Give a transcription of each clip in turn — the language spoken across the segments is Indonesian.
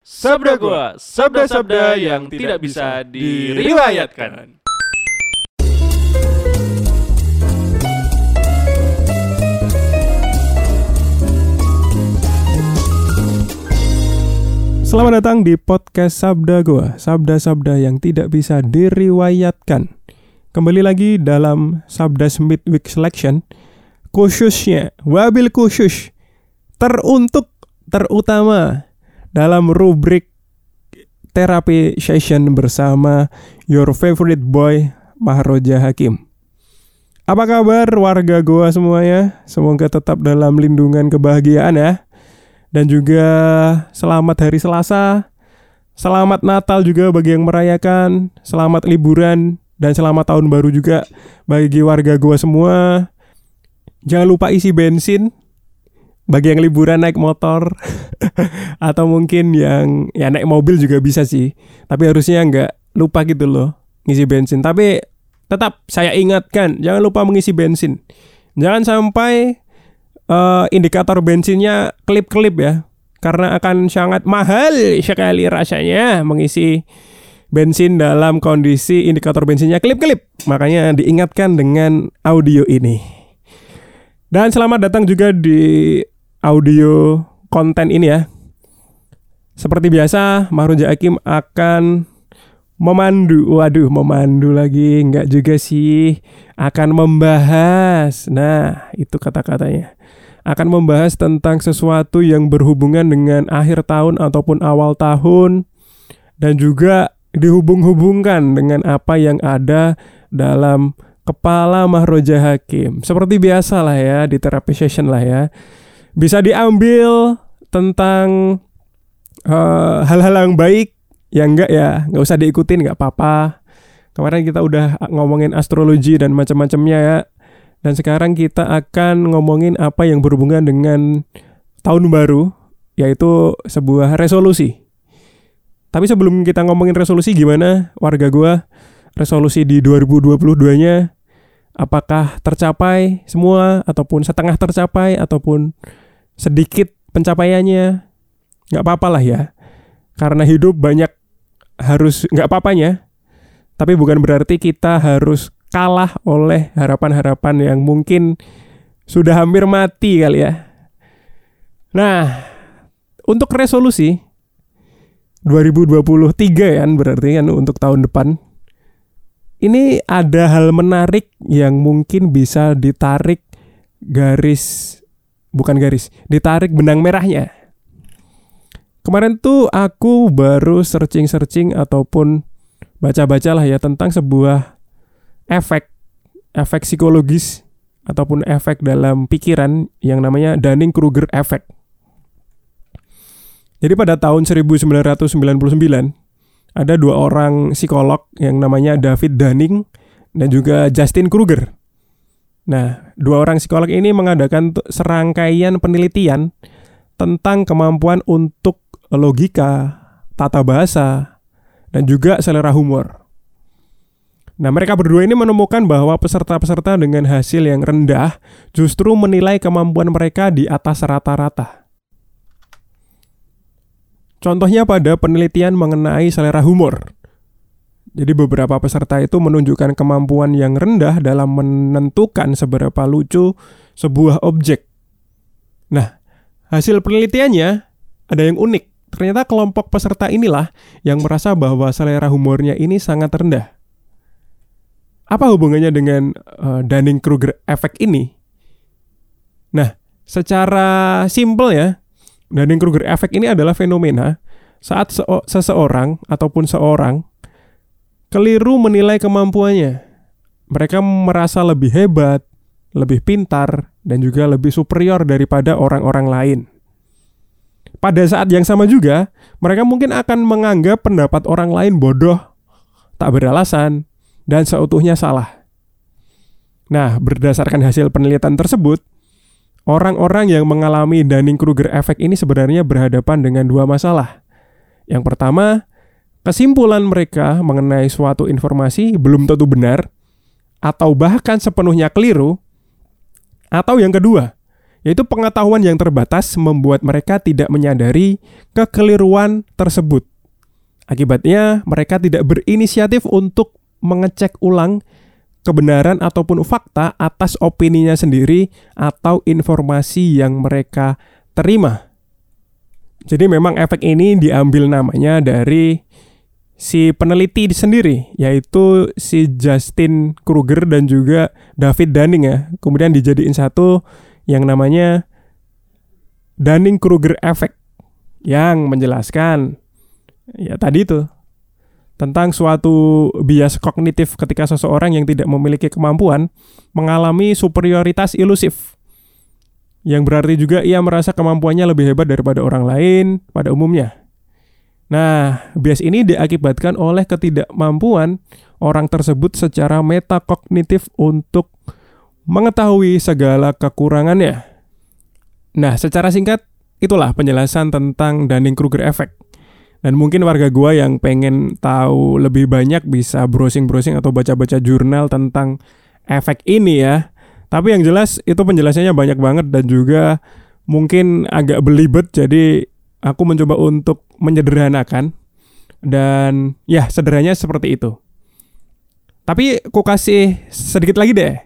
Sabda gua, sabda-sabda yang tidak bisa diriwayatkan. Selamat datang di podcast Sabda Gua, sabda-sabda yang tidak bisa diriwayatkan. Kembali lagi dalam Sabda Midweek Selection, khususnya wabil khusus teruntuk terutama dalam rubrik terapi session bersama your favorite boy Mahroja Hakim. Apa kabar warga gua semuanya? Semoga tetap dalam lindungan kebahagiaan ya dan juga selamat hari Selasa. Selamat Natal juga bagi yang merayakan, selamat liburan dan selamat tahun baru juga bagi warga gua semua. Jangan lupa isi bensin bagi yang liburan naik motor atau mungkin yang ya naik mobil juga bisa sih. Tapi harusnya nggak lupa gitu loh ngisi bensin. Tapi tetap saya ingatkan jangan lupa mengisi bensin. Jangan sampai uh, indikator bensinnya klip-klip ya karena akan sangat mahal sekali rasanya mengisi bensin dalam kondisi indikator bensinnya klip-klip makanya diingatkan dengan audio ini dan selamat datang juga di audio konten ini ya. Seperti biasa Mahruja Hakim akan memandu. Waduh memandu lagi. Nggak juga sih. Akan membahas. Nah itu kata-katanya. Akan membahas tentang sesuatu yang berhubungan dengan akhir tahun ataupun awal tahun. Dan juga dihubung-hubungkan dengan apa yang ada dalam kepala Mahroja Hakim. Seperti biasa lah ya di terapi session lah ya. Bisa diambil tentang hal hal-hal yang baik, ya enggak ya, nggak usah diikutin nggak apa-apa. Kemarin kita udah ngomongin astrologi dan macam-macamnya ya. Dan sekarang kita akan ngomongin apa yang berhubungan dengan tahun baru, yaitu sebuah resolusi. Tapi sebelum kita ngomongin resolusi gimana warga gua resolusi di 2022-nya apakah tercapai semua ataupun setengah tercapai ataupun sedikit pencapaiannya nggak apa-apa lah ya karena hidup banyak harus nggak apa-apanya tapi bukan berarti kita harus kalah oleh harapan-harapan yang mungkin sudah hampir mati kali ya. Nah, untuk resolusi 2023 kan berarti kan untuk tahun depan. Ini ada hal menarik yang mungkin bisa ditarik garis bukan garis, ditarik benang merahnya. Kemarin tuh aku baru searching-searching ataupun baca-baca lah ya tentang sebuah efek efek psikologis ataupun efek dalam pikiran yang namanya Dunning-Kruger effect. Jadi pada tahun 1999 ada dua orang psikolog yang namanya David Dunning dan juga Justin Kruger. Nah, dua orang psikolog ini mengadakan serangkaian penelitian tentang kemampuan untuk logika, tata bahasa, dan juga selera humor. Nah, mereka berdua ini menemukan bahwa peserta-peserta dengan hasil yang rendah justru menilai kemampuan mereka di atas rata-rata. Contohnya pada penelitian mengenai selera humor. Jadi beberapa peserta itu menunjukkan kemampuan yang rendah dalam menentukan seberapa lucu sebuah objek. Nah, hasil penelitiannya ada yang unik. Ternyata kelompok peserta inilah yang merasa bahwa selera humornya ini sangat rendah. Apa hubungannya dengan uh, Dunning-Kruger effect ini? Nah, secara simpel ya, Dunning-Kruger effect ini adalah fenomena saat seseorang ataupun seorang keliru menilai kemampuannya. Mereka merasa lebih hebat, lebih pintar, dan juga lebih superior daripada orang-orang lain. Pada saat yang sama juga, mereka mungkin akan menganggap pendapat orang lain bodoh, tak beralasan, dan seutuhnya salah. Nah, berdasarkan hasil penelitian tersebut, orang-orang yang mengalami Dunning-Kruger effect ini sebenarnya berhadapan dengan dua masalah. Yang pertama, kesimpulan mereka mengenai suatu informasi belum tentu benar atau bahkan sepenuhnya keliru. Atau yang kedua, yaitu pengetahuan yang terbatas membuat mereka tidak menyadari kekeliruan tersebut. Akibatnya, mereka tidak berinisiatif untuk mengecek ulang kebenaran ataupun fakta atas opininya sendiri atau informasi yang mereka terima. Jadi memang efek ini diambil namanya dari si peneliti sendiri yaitu si Justin Kruger dan juga David Dunning ya. Kemudian dijadiin satu yang namanya Dunning-Kruger effect yang menjelaskan ya tadi itu tentang suatu bias kognitif ketika seseorang yang tidak memiliki kemampuan mengalami superioritas ilusif. Yang berarti juga ia merasa kemampuannya lebih hebat daripada orang lain pada umumnya. Nah, bias ini diakibatkan oleh ketidakmampuan orang tersebut secara metakognitif untuk mengetahui segala kekurangannya. Nah, secara singkat, itulah penjelasan tentang Dunning-Kruger effect. Dan mungkin warga gua yang pengen tahu lebih banyak bisa browsing-browsing atau baca-baca jurnal tentang efek ini ya. Tapi yang jelas itu penjelasannya banyak banget dan juga mungkin agak belibet jadi aku mencoba untuk menyederhanakan dan ya sederhananya seperti itu. Tapi aku kasih sedikit lagi deh.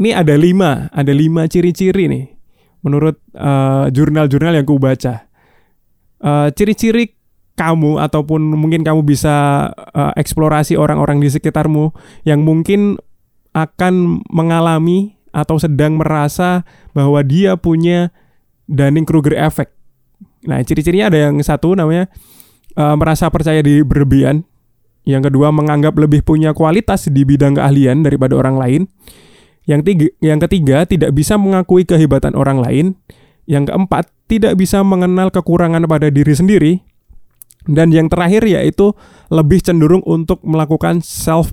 Ini ada lima, ada lima ciri-ciri nih menurut uh, jurnal-jurnal yang ku baca. Uh, ciri-ciri kamu ataupun mungkin kamu bisa uh, eksplorasi orang-orang di sekitarmu yang mungkin akan mengalami atau sedang merasa bahwa dia punya Dunning-Kruger effect. Nah, ciri-cirinya ada yang satu namanya uh, merasa percaya di berlebihan. Yang kedua menganggap lebih punya kualitas di bidang keahlian daripada orang lain. Yang tiga, yang ketiga tidak bisa mengakui kehebatan orang lain. Yang keempat tidak bisa mengenal kekurangan pada diri sendiri. Dan yang terakhir yaitu lebih cenderung untuk melakukan self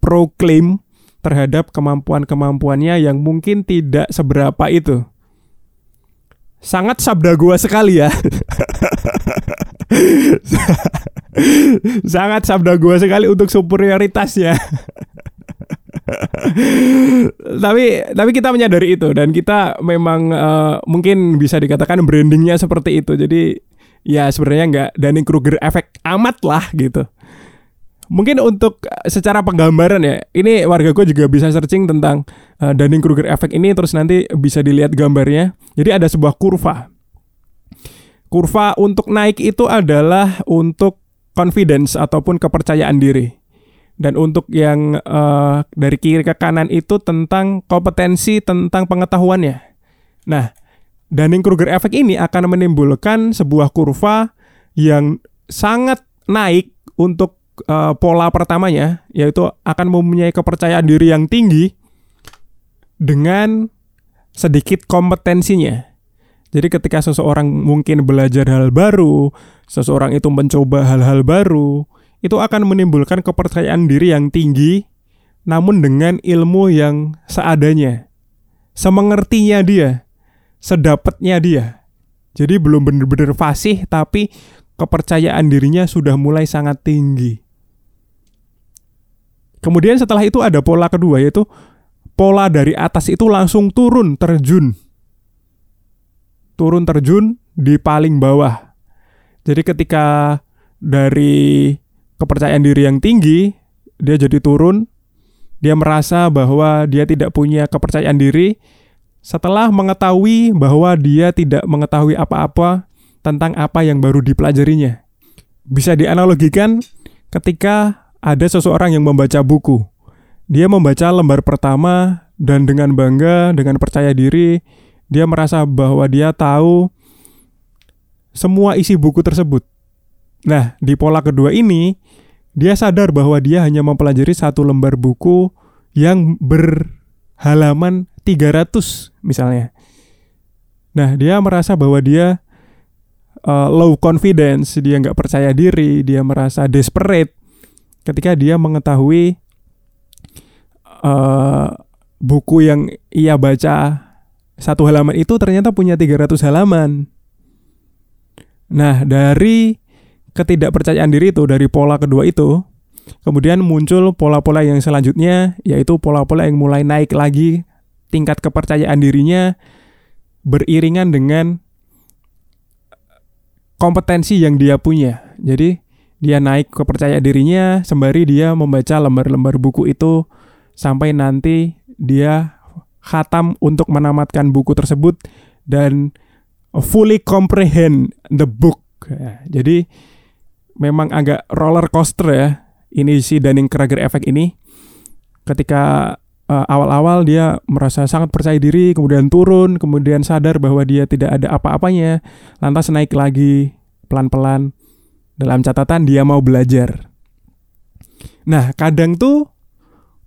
proclaim terhadap kemampuan-kemampuannya yang mungkin tidak seberapa itu. Sangat sabda gua sekali ya. Sangat sabda gua sekali untuk superioritasnya. tapi tapi kita menyadari itu dan kita memang uh, mungkin bisa dikatakan brandingnya seperti itu. Jadi ya sebenarnya nggak Dunning Kruger efek amat lah gitu. Mungkin untuk eh, secara penggambaran ya, ini warga gue juga bisa searching tentang uh, Dunning Kruger efek ini terus nanti bisa dilihat gambarnya. Jadi ada sebuah kurva. Kurva untuk naik itu adalah untuk confidence ataupun kepercayaan diri. Dan untuk yang uh, dari kiri ke kanan itu tentang kompetensi tentang pengetahuannya. Nah, Dunning-Kruger effect ini akan menimbulkan sebuah kurva yang sangat naik untuk uh, pola pertamanya, yaitu akan mempunyai kepercayaan diri yang tinggi dengan sedikit kompetensinya. Jadi ketika seseorang mungkin belajar hal baru, seseorang itu mencoba hal-hal baru, itu akan menimbulkan kepercayaan diri yang tinggi, namun dengan ilmu yang seadanya. Semengertinya dia sedapatnya dia. Jadi belum benar-benar fasih tapi kepercayaan dirinya sudah mulai sangat tinggi. Kemudian setelah itu ada pola kedua yaitu pola dari atas itu langsung turun terjun. Turun terjun di paling bawah. Jadi ketika dari kepercayaan diri yang tinggi, dia jadi turun, dia merasa bahwa dia tidak punya kepercayaan diri, setelah mengetahui bahwa dia tidak mengetahui apa-apa tentang apa yang baru dipelajarinya. Bisa dianalogikan ketika ada seseorang yang membaca buku. Dia membaca lembar pertama dan dengan bangga, dengan percaya diri, dia merasa bahwa dia tahu semua isi buku tersebut. Nah, di pola kedua ini, dia sadar bahwa dia hanya mempelajari satu lembar buku yang berhalaman 300 misalnya. Nah, dia merasa bahwa dia uh, low confidence, dia nggak percaya diri, dia merasa desperate ketika dia mengetahui uh, buku yang ia baca satu halaman itu ternyata punya 300 halaman. Nah, dari ketidakpercayaan diri itu, dari pola kedua itu, kemudian muncul pola-pola yang selanjutnya, yaitu pola-pola yang mulai naik lagi tingkat kepercayaan dirinya beriringan dengan kompetensi yang dia punya. Jadi dia naik kepercayaan dirinya sembari dia membaca lembar-lembar buku itu sampai nanti dia khatam untuk menamatkan buku tersebut dan fully comprehend the book. Ya, jadi memang agak roller coaster ya ini si Dunning-Kruger effect ini. Ketika uh, awal-awal dia merasa sangat percaya diri, kemudian turun, kemudian sadar bahwa dia tidak ada apa-apanya, lantas naik lagi pelan-pelan. Dalam catatan dia mau belajar. Nah, kadang tuh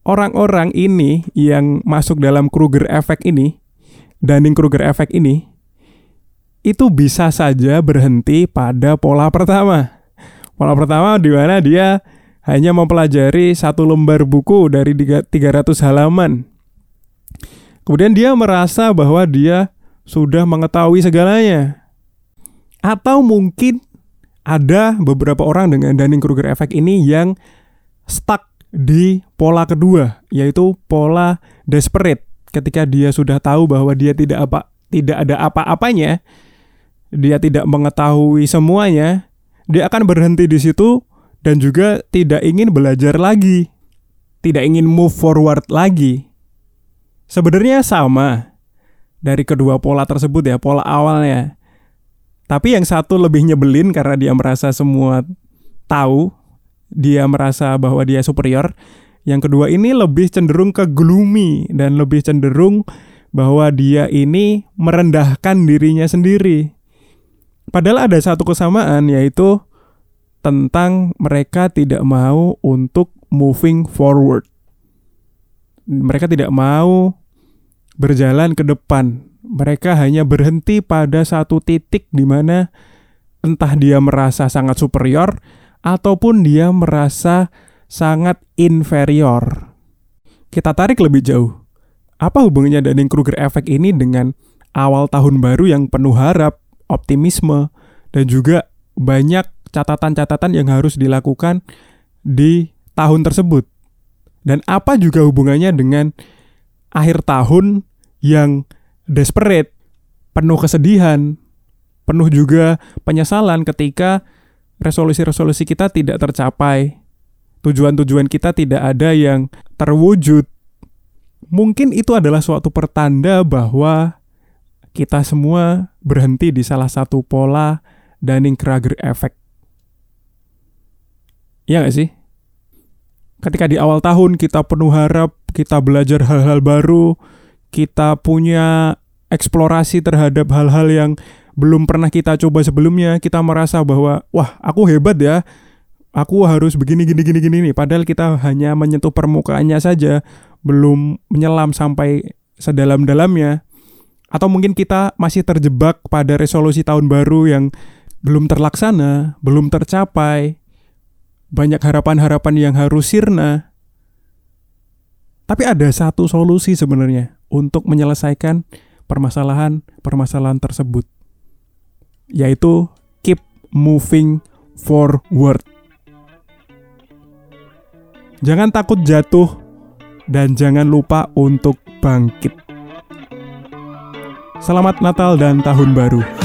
orang-orang ini yang masuk dalam Kruger effect ini, Dunning-Kruger effect ini, itu bisa saja berhenti pada pola pertama. Pola pertama di mana dia hanya mempelajari satu lembar buku dari 300 halaman. Kemudian dia merasa bahwa dia sudah mengetahui segalanya. Atau mungkin ada beberapa orang dengan Dunning-Kruger effect ini yang stuck di pola kedua, yaitu pola desperate. Ketika dia sudah tahu bahwa dia tidak apa tidak ada apa-apanya, dia tidak mengetahui semuanya, dia akan berhenti di situ dan juga tidak ingin belajar lagi, tidak ingin move forward lagi. Sebenarnya sama dari kedua pola tersebut ya, pola awalnya. Tapi yang satu lebih nyebelin karena dia merasa semua tahu, dia merasa bahwa dia superior. Yang kedua ini lebih cenderung ke gloomy dan lebih cenderung bahwa dia ini merendahkan dirinya sendiri. Padahal ada satu kesamaan yaitu tentang mereka tidak mau untuk moving forward. Mereka tidak mau berjalan ke depan. Mereka hanya berhenti pada satu titik di mana entah dia merasa sangat superior ataupun dia merasa sangat inferior. Kita tarik lebih jauh. Apa hubungannya Dunning-Kruger effect ini dengan awal tahun baru yang penuh harap, optimisme, dan juga banyak catatan-catatan yang harus dilakukan di tahun tersebut. Dan apa juga hubungannya dengan akhir tahun yang desperate, penuh kesedihan, penuh juga penyesalan ketika resolusi-resolusi kita tidak tercapai. Tujuan-tujuan kita tidak ada yang terwujud. Mungkin itu adalah suatu pertanda bahwa kita semua berhenti di salah satu pola Dunning-Kruger effect. Iya gak sih? Ketika di awal tahun kita penuh harap, kita belajar hal-hal baru, kita punya eksplorasi terhadap hal-hal yang belum pernah kita coba sebelumnya, kita merasa bahwa wah, aku hebat ya. Aku harus begini gini gini gini nih. Padahal kita hanya menyentuh permukaannya saja, belum menyelam sampai sedalam-dalamnya. Atau mungkin kita masih terjebak pada resolusi tahun baru yang belum terlaksana, belum tercapai, banyak harapan-harapan yang harus sirna. Tapi ada satu solusi sebenarnya untuk menyelesaikan permasalahan-permasalahan tersebut. Yaitu keep moving forward. Jangan takut jatuh dan jangan lupa untuk bangkit. Selamat Natal dan Tahun Baru.